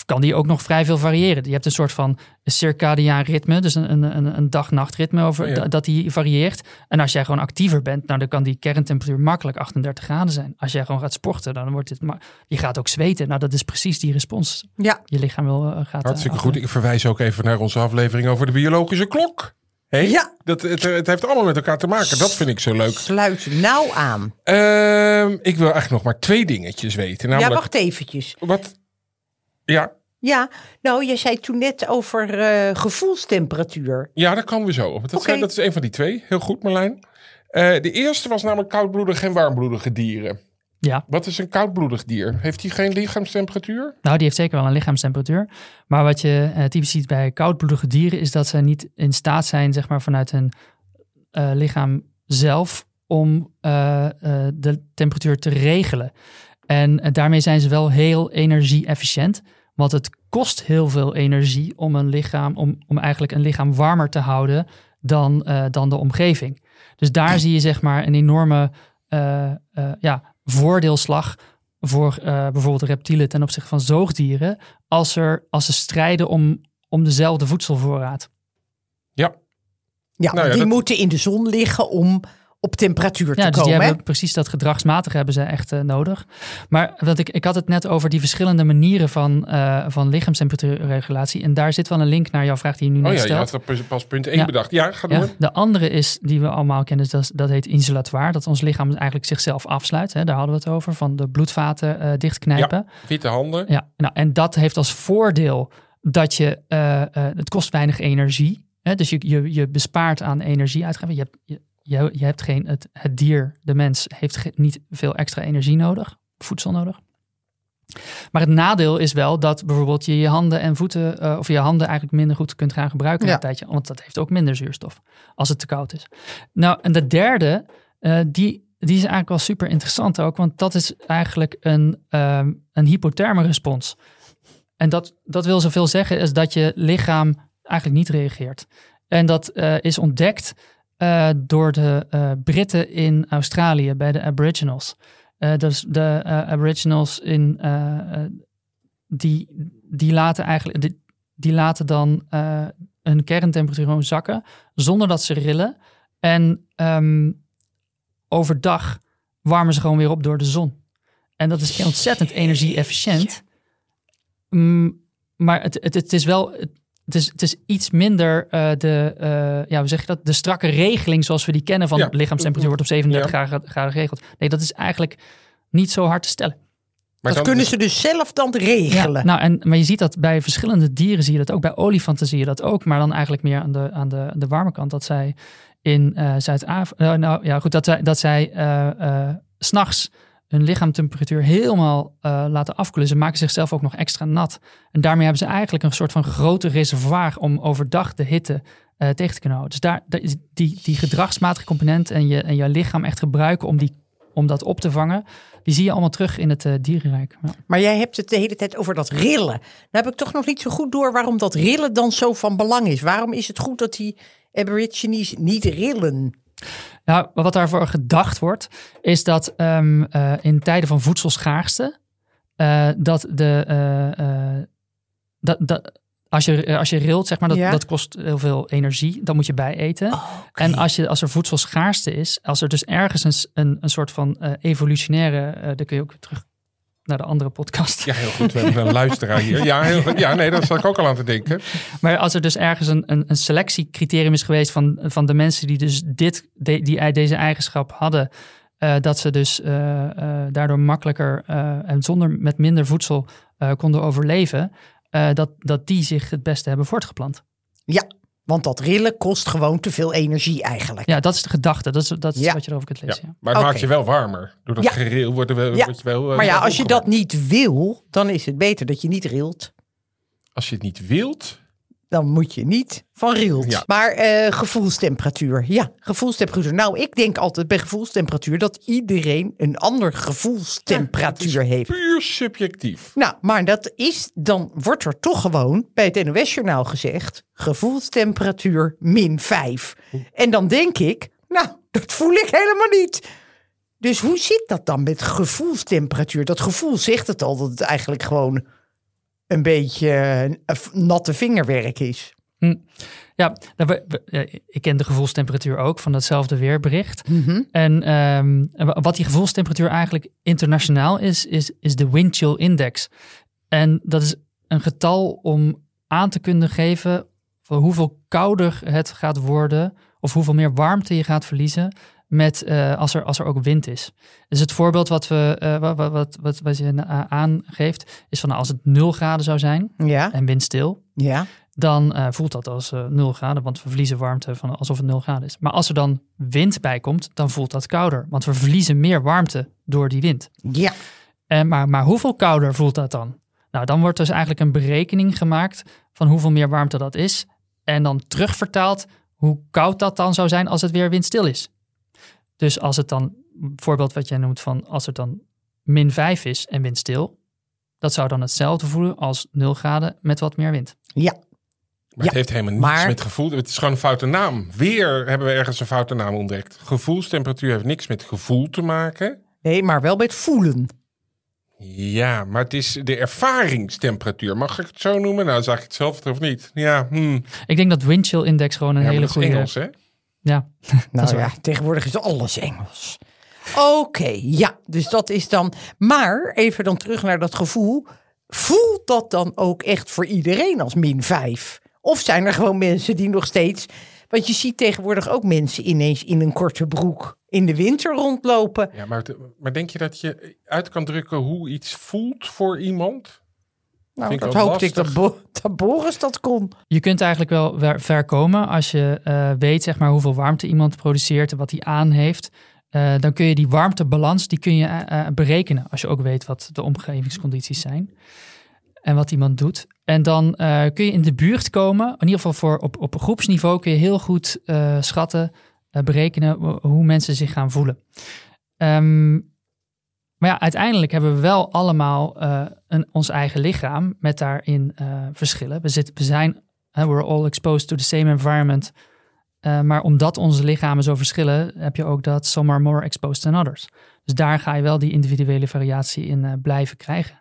kan die ook nog vrij veel variëren. Je hebt een soort van circadiaan ritme, dus een, een, een, een dag-nachtritme over, Oh ja. da- dat die varieert. En als jij gewoon actiever bent, nou, dan kan die kerntemperatuur makkelijk 38 graden zijn. Als jij gewoon gaat sporten, dan wordt het... ma- Je gaat ook zweten. Nou, dat is precies die respons. Ja, Je lichaam wil, eh, gaat... Hartstikke eh, goed. Ik verwijs ook even naar onze aflevering over de biologische klok. Hey? Ja. Dat, het, het heeft allemaal met elkaar te maken. Dat vind ik zo leuk. sluit nauw aan. Ehm, ik wil eigenlijk nog maar twee dingetjes weten. Ja, Namelijk, wacht eventjes. wat? Ja, Ja, nou, je zei toen net over eh, gevoelstemperatuur. ja, daar komen we zo op. Dat, zijn, dat is een van die twee. Heel goed, Marlijn. Eh, de eerste was namelijk koudbloedige en warmbloedige dieren. Ja, Wat is een koudbloedig dier? Heeft die geen lichaamstemperatuur? nou, die heeft zeker wel een lichaamstemperatuur. Maar wat je eh, typisch ziet bij koudbloedige dieren... is dat ze niet in staat zijn, zeg maar, vanuit hun eh, lichaam zelf... om eh, eh, de temperatuur te regelen. En daarmee zijn ze wel heel energie-efficiënt. Want het kost heel veel energie om een lichaam, om, om eigenlijk een lichaam warmer te houden dan, eh, dan de omgeving. Dus daar zie je zeg maar een enorme eh, eh, ja, voordeelslag voor eh, bijvoorbeeld reptielen ten opzichte van zoogdieren. Als, er, als ze strijden om, om dezelfde voedselvoorraad. Ja. Ja, Nou ja, die dat- moeten in de zon liggen om op temperatuur Ja, te dus die komen. hè? hebben precies dat gedragsmatige hebben ze echt eh, nodig. Maar wat ik, ik had het net over die verschillende manieren van, eh van lichaamstemperatuurregulatie. En daar zit wel een link naar jouw vraag die je nu Oh net ja, je had er pas- pas punt 1 Ja. bedacht. Ja, ga door. Ja, de andere is, die we allemaal kennen, dat, dat heet insulatoire. Dat ons lichaam eigenlijk zichzelf afsluit. Hè, daar hadden we het over, van de bloedvaten eh, dichtknijpen. Witte handen. Ja, nou, en dat heeft als voordeel dat je, eh, eh, het kost weinig energie. Hè, dus je, je, je bespaart aan energieuitgaven. Je hebt, je, je, je hebt geen, het, het dier, de mens, heeft ge- niet veel extra energie nodig, voedsel nodig. Maar het nadeel is wel dat bijvoorbeeld je je handen en voeten, eh, of je handen eigenlijk minder goed kunt gaan gebruiken Ja. een tijdje. Want dat heeft ook minder zuurstof als het te koud is. Nou, en de derde, eh, die, die is eigenlijk wel super interessant ook, want dat is eigenlijk een, ehm, een hypotherme respons. En dat, dat wil zoveel zeggen is dat je lichaam eigenlijk niet reageert. En dat eh, is ontdekt eh, door de eh, Britten in Australië bij de Aboriginals. Eh, dus de Aboriginals in, die, die laten eigenlijk die, die laten dan hun kerntemperatuur gewoon zakken zonder dat ze rillen. En ehm, overdag warmen ze gewoon weer op door de zon. En dat is ontzettend energie-efficiënt. Mm, maar het, het, het is wel. Het is, het is iets minder eh, de, eh, ja, hoe zeg je dat? De strakke regeling zoals we die kennen van Ja. lichaamstemperatuur wordt op 37 Ja. graden, graden geregeld. Nee, dat is eigenlijk niet zo hard te stellen. Maar dat dan- kunnen ze dus zelf dan regelen. Ja, nou, en, maar je ziet dat bij verschillende dieren zie je dat ook. Bij olifanten zie je dat ook, maar dan eigenlijk meer aan de, aan de, de warme kant. Dat zij in eh Zuid-Afrika, nou ja goed, dat zij, dat zij eh, eh, 's s'nachts hun lichaamtemperatuur helemaal eh, laten afkoelen. Ze maken zichzelf ook nog extra nat. En daarmee hebben ze eigenlijk een soort van grote reservoir om overdag de hitte eh, tegen te kunnen houden. Dus daar, die, die gedragsmatige component en je, en je lichaam echt gebruiken om, die, om dat op te vangen, die zie je allemaal terug in het eh, dierenrijk. Maar jij hebt het de hele tijd over dat rillen. Dan heb ik toch nog niet zo goed door waarom dat rillen dan zo van belang is. Waarom is het goed dat die Aborigines niet rillen? Nou, wat daarvoor gedacht wordt, is dat ehm, eh, in tijden van voedselschaarste, eh, dat de. eh, dat, dat, als je, als je rilt, zeg maar, dat, Ja. dat kost heel veel energie. Dan moet je bijeten. En als, je, als er voedselschaarste is, als er dus ergens een, een, een soort van evolutionaire, dan kun je ook terug naar de andere podcast. Ja, heel goed. We hebben een luisteraar hier. Ja, heel goed. ja, nee, daar zat ik ook al aan te denken. Maar als er dus ergens een, een, een selectiecriterium is geweest van, van de mensen die dus dit, de, die, deze eigenschap hadden, eh, dat ze dus eh, eh, daardoor makkelijker eh, en zonder met minder voedsel eh, konden overleven, eh, dat, dat die zich het beste hebben voortgeplant. Ja, want dat rillen kost gewoon te veel energie eigenlijk. Ja, dat is de gedachte. Dat is, dat is Ja. wat je erover kunt lezen. Ja. maar het maakt je wel warmer. Door dat Ja. wordt er wel, Ja. word je wel... eh, Maar ja, wel als je dat niet wil, dan is het beter dat je niet rilt. Als je het niet wilt... Dan moet je niet van rilt. Ja. Maar eh, gevoelstemperatuur. Ja, gevoelstemperatuur. Nou, ik denk altijd bij gevoelstemperatuur dat iedereen een ander gevoelstemperatuur heeft. Puur subjectief. Nou, maar dat is, dan wordt er toch gewoon bij het NOS-journaal gezegd: gevoelstemperatuur min 5. En dan denk ik, nou, dat voel ik helemaal niet. Dus hoe zit dat dan met gevoelstemperatuur? Dat gevoel zegt het al dat het eigenlijk gewoon een beetje natte vingerwerk is. Ja, nou, we- we- ja, ik ken de gevoelstemperatuur ook van datzelfde weerbericht. En ehm, en wa- wat die gevoelstemperatuur eigenlijk internationaal is, is, is de wind chill index. En dat is een getal om aan te kunnen geven hoeveel kouder het gaat worden of hoeveel meer warmte je gaat verliezen met, eh, als, er, als er ook wind is. Dus het voorbeeld wat, we, eh, wat, wat, wat, je eh, aangeeft is van nou, als het 0 graden zou zijn Ja, en windstil, ja. dan voelt dat als eh 0 graden, want we verliezen warmte van alsof het 0 graden is. Maar als er dan wind bij komt, dan voelt dat kouder, want we verliezen meer warmte door die wind. Ja, En maar, maar hoeveel kouder voelt dat dan? Nou, dan wordt dus eigenlijk een berekening gemaakt van hoeveel meer warmte dat is. En dan terugvertaald hoe koud dat dan zou zijn als het weer windstil is. Dus als het dan, voorbeeld wat jij noemt van als het dan min 5 is en windstil, dat zou dan hetzelfde voelen als 0 graden met wat meer wind. ja. Maar Ja, het heeft helemaal niets maar- met gevoel. Het is gewoon een foute naam. Weer hebben we ergens een foute naam ontdekt. Gevoelstemperatuur heeft niks met gevoel te maken. Nee, maar wel met voelen. Ja, maar het is de ervaringstemperatuur. Mag ik het zo noemen? Nou, zag ik hetzelfde of niet? Ja, hm. Ik denk dat wind chill index gewoon een ja hele dat is goede... Engels, hè? Ja, Nou ja, tegenwoordig is alles Engels. Oké, ja, dus dat is dan. Maar even dan terug naar dat gevoel. Voelt dat dan ook echt voor iedereen als min 5? Of zijn er gewoon mensen die nog steeds. Want je ziet tegenwoordig ook mensen ineens in een korte broek in de winter rondlopen. Ja, maar, maar denk je dat je uit kan drukken hoe iets voelt voor iemand? Nou, dat hoopte ik dat. Bo- [laughs] dat Boris dat kon. Je kunt eigenlijk wel ver- ver komen als je eh, weet zeg maar, hoeveel warmte iemand produceert en wat hij aan heeft. Eh, dan kun je die warmtebalans die kun je eh, berekenen als je ook weet wat de omgevingscondities zijn en wat iemand doet. En dan eh, kun je in de buurt komen, in ieder geval voor op, op groepsniveau kun je heel goed eh, schatten, berekenen ho- hoe mensen zich gaan voelen. Ehm, maar ja, uiteindelijk hebben we wel allemaal eh, een, ons eigen lichaam met daarin eh, verschillen. We, zitten, we zijn, uh, we're all exposed to the same environment. Eh, maar omdat onze lichamen zo verschillen, heb je ook dat some are more exposed than others. Dus daar ga je wel die individuele variatie in blijven krijgen.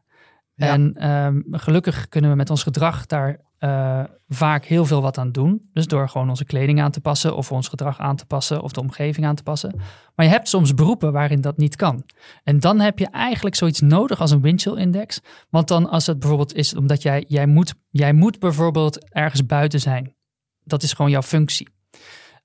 Ja. En ehm, gelukkig kunnen we met ons gedrag daar eh, vaak heel veel wat aan doen. Dus door gewoon onze kleding aan te passen, of ons gedrag aan te passen, of de omgeving aan te passen. Maar je hebt soms beroepen waarin dat niet kan. En dan heb je eigenlijk zoiets nodig als een Winchell index. Want dan als het bijvoorbeeld is omdat jij, jij, moet, jij moet bijvoorbeeld ergens buiten zijn. Dat is gewoon jouw functie.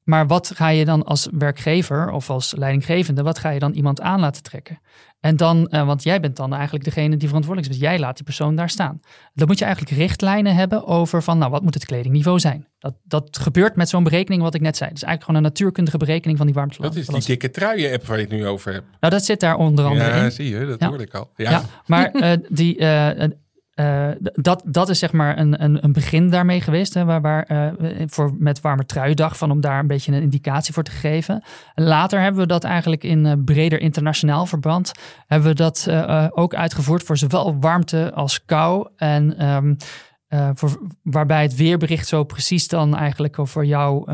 Maar wat ga je dan als werkgever of als leidinggevende, wat ga je dan iemand aan laten trekken? En dan, eh, want jij bent dan eigenlijk degene die verantwoordelijk is. Dus jij laat die persoon daar staan. Dan moet je eigenlijk richtlijnen hebben over van, nou, wat moet het kledingniveau zijn? Dat, dat gebeurt met zo'n berekening wat ik net zei. Dus eigenlijk gewoon een natuurkundige berekening van die warmte. Dat is die dikke truien-app waar je het nu over hebt. Nou, dat zit daar onder andere in. Ja, zie je, dat Ja. hoorde ik al. Ja, Ja, maar [laughs] eh, die, eh, eh, dat, dat is zeg maar een, een, een begin daarmee geweest. Hè, waar, waar, eh, voor, met Warme Truidag, van om daar een beetje een indicatie voor te geven. Later hebben we dat eigenlijk in eh, breder internationaal verband. Hebben we dat ook uitgevoerd voor zowel warmte als kou. En ehm, eh, waarbij het weerbericht zo precies dan eigenlijk voor jou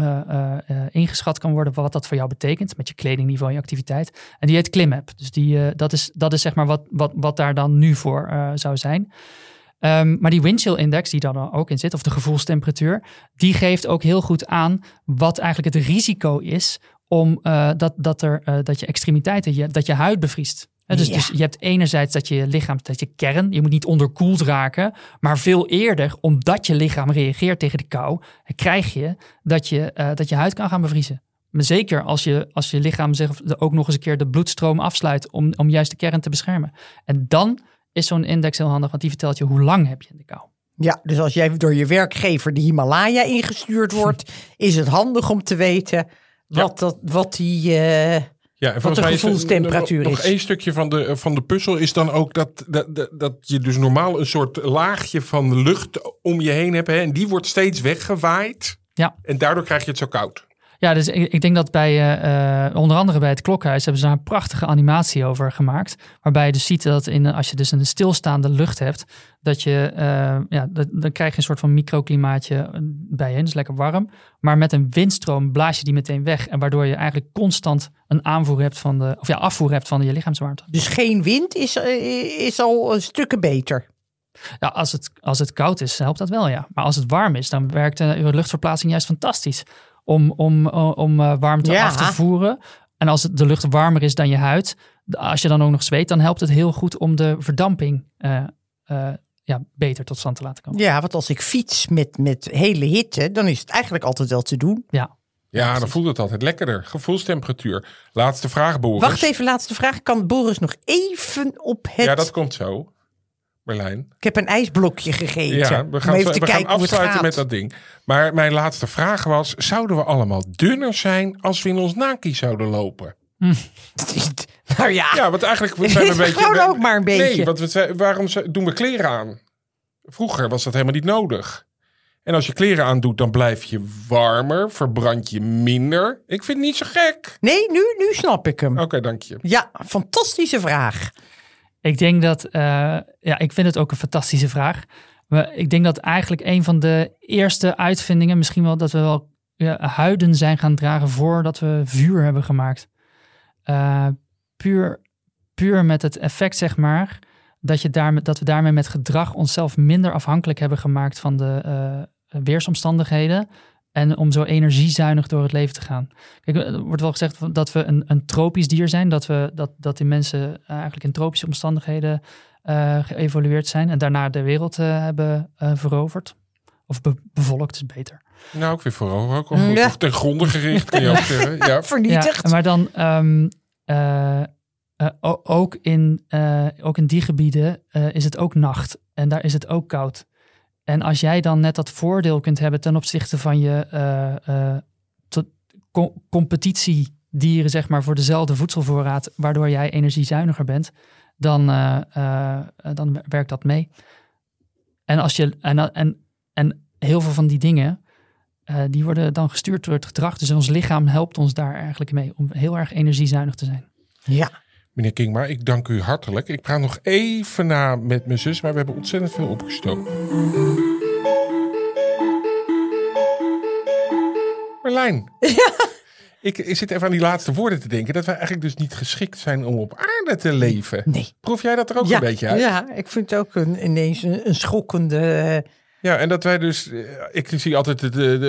ingeschat kan worden. Wat dat voor jou betekent met je kledingniveau en je activiteit. En die heet Klimap. Dus die, dat, is, dat is zeg maar wat, wat, wat daar dan nu voor zou zijn. Ehm, maar die windchill index die daar dan ook in zit, of de gevoelstemperatuur, die geeft ook heel goed aan wat eigenlijk het risico is om eh, dat, dat, er, eh, dat je extremiteiten, je, dat je huid bevriest. Dus, Ja. dus je hebt enerzijds dat je lichaam, dat je kern, je moet niet onderkoeld raken, maar veel eerder, omdat je lichaam reageert tegen de kou, krijg je dat je, eh, dat je huid kan gaan bevriezen. Maar zeker als je, als je lichaam ook nog eens een keer de bloedstroom afsluit om, om juist de kern te beschermen. En dan is zo'n index heel handig, want die vertelt je hoe lang heb je in de kou. Ja, dus als jij door je werkgever de Himalaya ingestuurd wordt, [laughs] is het handig om te weten wat, dat, wat die. eh, Ja, en volgens de mij is er gevoelstemperatuur nog, is. Nog één stukje van de, van de puzzel is dan ook dat, dat, dat, dat je dus normaal een soort laagje van lucht om je heen hebt. Hè, en die wordt steeds weggewaaid. Ja. En daardoor krijg je het zo koud. Ja, dus ik, ik denk dat bij, eh, onder andere bij het klokhuis, hebben ze daar een prachtige animatie over gemaakt. Waarbij je dus ziet dat in, als je dus een stilstaande lucht hebt, dat je, eh, ja, dat, dan krijg je een soort van microklimaatje bij je, dus lekker warm. Maar met een windstroom blaas je die meteen weg. En waardoor je eigenlijk constant een aanvoer hebt van de, of ja, afvoer hebt van je lichaamswarmte. dus geen wind is, is al een stukken beter. Ja, als het, als het koud is, helpt dat wel, ja. Maar als het warm is, dan werkt de luchtverplaatsing juist fantastisch om, om, om eh, warmte Ja. af te voeren. En als het, de lucht warmer is dan je huid, als je dan ook nog zweet, dan helpt het heel goed om de verdamping eh, eh, ja, beter tot stand te laten komen. Ja, want als ik fiets met, met hele hitte, dan is het eigenlijk altijd wel te doen. Ja, Ja, dan voelt het altijd lekkerder. Gevoelstemperatuur. Laatste vraag, Boris. Wacht even, laatste vraag. Kan Boris nog even op het... Ja, dat komt zo. Ik heb een ijsblokje gegeten. Ja, we gaan, even we te gaan kijken afsluiten met dat ding. Maar mijn laatste vraag was: zouden we allemaal dunner zijn als we in ons naki zouden lopen? nou ja, Ja, want eigenlijk we [laughs] zijn we een beetje. Gewoon ook maar een beetje. Nee, want we, waarom doen we kleren aan? Vroeger was dat helemaal niet nodig. En als je kleren aandoet, dan blijf je warmer, verbrand je minder. Ik vind het niet zo gek. nee, nu, nu snap ik hem. Oké, dank je. Ja, fantastische vraag. Ik denk dat, eh, ja, ik vind het ook een fantastische vraag. Maar ik denk dat eigenlijk een van de eerste uitvindingen, misschien wel dat we wel ja, huiden zijn gaan dragen voordat we vuur hebben gemaakt. Eh, puur, puur met het effect, zeg maar, dat, je daarmee, dat we daarmee met gedrag onszelf minder afhankelijk hebben gemaakt van de eh, weersomstandigheden. En om zo energiezuinig door het leven te gaan. Kijk, er wordt wel gezegd dat we een, een tropisch dier zijn. Dat, we, dat, dat die mensen eh, eigenlijk in tropische omstandigheden eh, geëvolueerd zijn. En daarna de wereld eh, hebben eh, veroverd. Of be- bevolkt is beter. Nou, ik vind vooral ook Mm, ja. of ten gronde gericht, kun je ook zeggen. [laughs] Ja. Vernietigd. Ja, maar dan ehm, eh, eh, ook, in, eh, ook in die gebieden eh, is het ook nacht. En daar is het ook koud. En als jij dan net dat voordeel kunt hebben ten opzichte van je co- competitiedieren, zeg maar, voor dezelfde voedselvoorraad, waardoor jij energiezuiniger bent, dan, eh, dan werkt dat mee. En, als je, en, en, en heel veel van die dingen, die worden dan gestuurd door het gedrag. Dus ons lichaam helpt ons daar eigenlijk mee om heel erg energiezuinig te zijn. Ja. Meneer Kingma, ik dank u hartelijk. Ik praat nog even na met mijn zus, maar we hebben ontzettend veel opgestoken. Marlijn. [laughs] Ik, ik zit even aan die laatste woorden te denken. Dat wij eigenlijk dus niet geschikt zijn om op aarde te leven. Nee. Proef jij dat er ook ja, een beetje uit? ja, ik vind het ook een, ineens een, een schokkende... eh, Ja, en dat wij dus... eh, Ik zie altijd het, eh, de,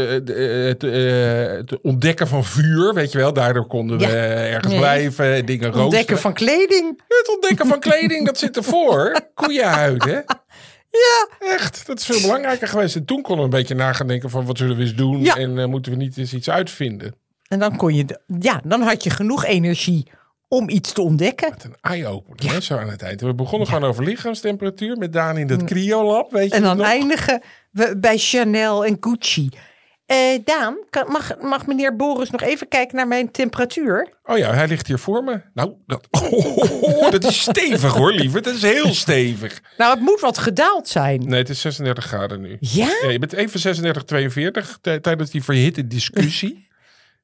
het, eh, het ontdekken van vuur, weet je wel. Daardoor konden we Ja. ergens Nee. blijven, dingen roosteren. ontdekken van kleding. Het ontdekken van kleding, dat zit ervoor. [laughs] Koeienhuid, hè? Ja. Echt, dat is veel belangrijker geweest. En toen konden we een beetje na gaan denken van wat zullen we eens doen Ja. en eh, moeten we niet eens iets uitvinden. En dan kon je, ja, dan had je genoeg energie om iets te ontdekken. Wat een eye-opener, zo aan het eind. We begonnen gewoon over lichaamstemperatuur met Daan in dat cryolab, weet je En dan nog? eindigen we bij Chanel en Gucci. Eh, Daan, kan- mag, mag meneer Boris nog even kijken naar mijn temperatuur? Oh ja, hij ligt hier voor me. Nou, dat, [laughs] oh, dat is stevig hoor, lieve. Dat is heel stevig. Nou, het moet wat gedaald zijn. Nee, het is 36 graden nu. Ja? Ja, je bent even 36, 42 tij- tijdens die verhitte discussie. [laughs]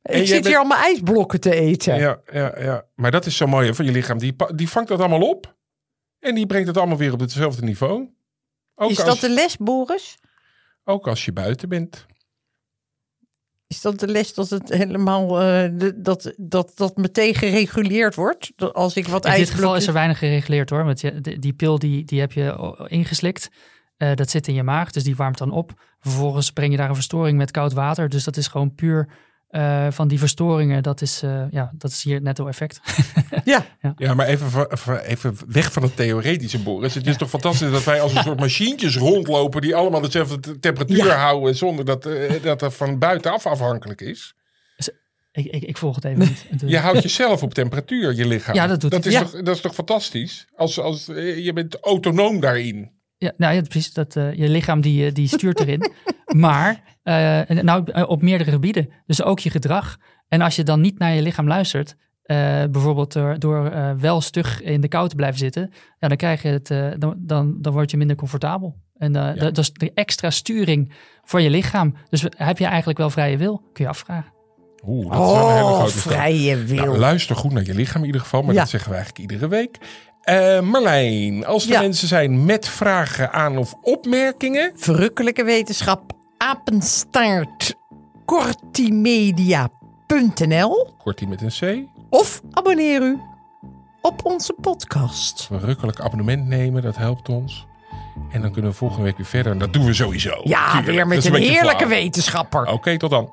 Ik zit bent- hier allemaal ijsblokken te eten. Ja, ja, ja. Maar dat is zo mooi van je lichaam. Die, die vangt dat allemaal op. En die brengt het allemaal weer op hetzelfde niveau. Ook, Is dat als, de les, Boris? ook als je buiten bent. Is dat de les dat het helemaal eh, dat, dat, dat meteen gereguleerd wordt? Dat als ik wat In dit geval is er weinig gereguleerd hoor. Want je, die, die pil die, die heb je o- ingeslikt. Eh, dat zit in je maag, dus die warmt dan op. Vervolgens breng je daar een verstoring met koud water. Dus dat is gewoon puur eh, van die verstoringen. Dat is, eh, ja, dat is hier het netto-effect. [laughs] Ja, Ja, maar even, even weg van het theoretische, Boris. Het is toch fantastisch dat wij als een soort machientjes rondlopen... die allemaal dezelfde te- temperatuur Ja. houden... zonder dat, eh, dat er van buitenaf afhankelijk is. ik, ik, ik volg het even niet. [laughs] Je houdt jezelf op temperatuur, je lichaam. Ja, dat doet dat is, Ja. toch, dat is toch fantastisch? Als, als, je bent autonoom daarin. Ja, nou ja, precies. Dat, je lichaam die, die stuurt erin. [laughs] maar eh, en nou, eh, op meerdere gebieden. Dus ook je gedrag. En als je dan niet naar je lichaam luistert, eh, bijvoorbeeld door, door wel stug in de kou te blijven zitten, ja, dan krijg je het, eh, dan, dan, dan word je minder comfortabel. En eh, dat, dat is de extra sturing voor je lichaam. Dus heb je eigenlijk wel vrije wil? Kun je afvragen. Oeh, dat is wel een hele oh, grote stap. vrije wil. Nou, luister goed naar je lichaam in ieder geval, maar Ja. dat zeggen we eigenlijk iedere week. Eh Marlijn, als er Ja. mensen zijn met vragen aan of opmerkingen, Verrukkelijke wetenschap, apenstaart, die met een C, of abonneer u op onze podcast. verrukkelijk abonnement nemen, dat helpt ons. En dan kunnen we volgende week weer verder. En dat doen we sowieso. Ja, Tuurlijk, weer dat met is een beetje heerlijke flauw. wetenschapper. Oké, tot dan.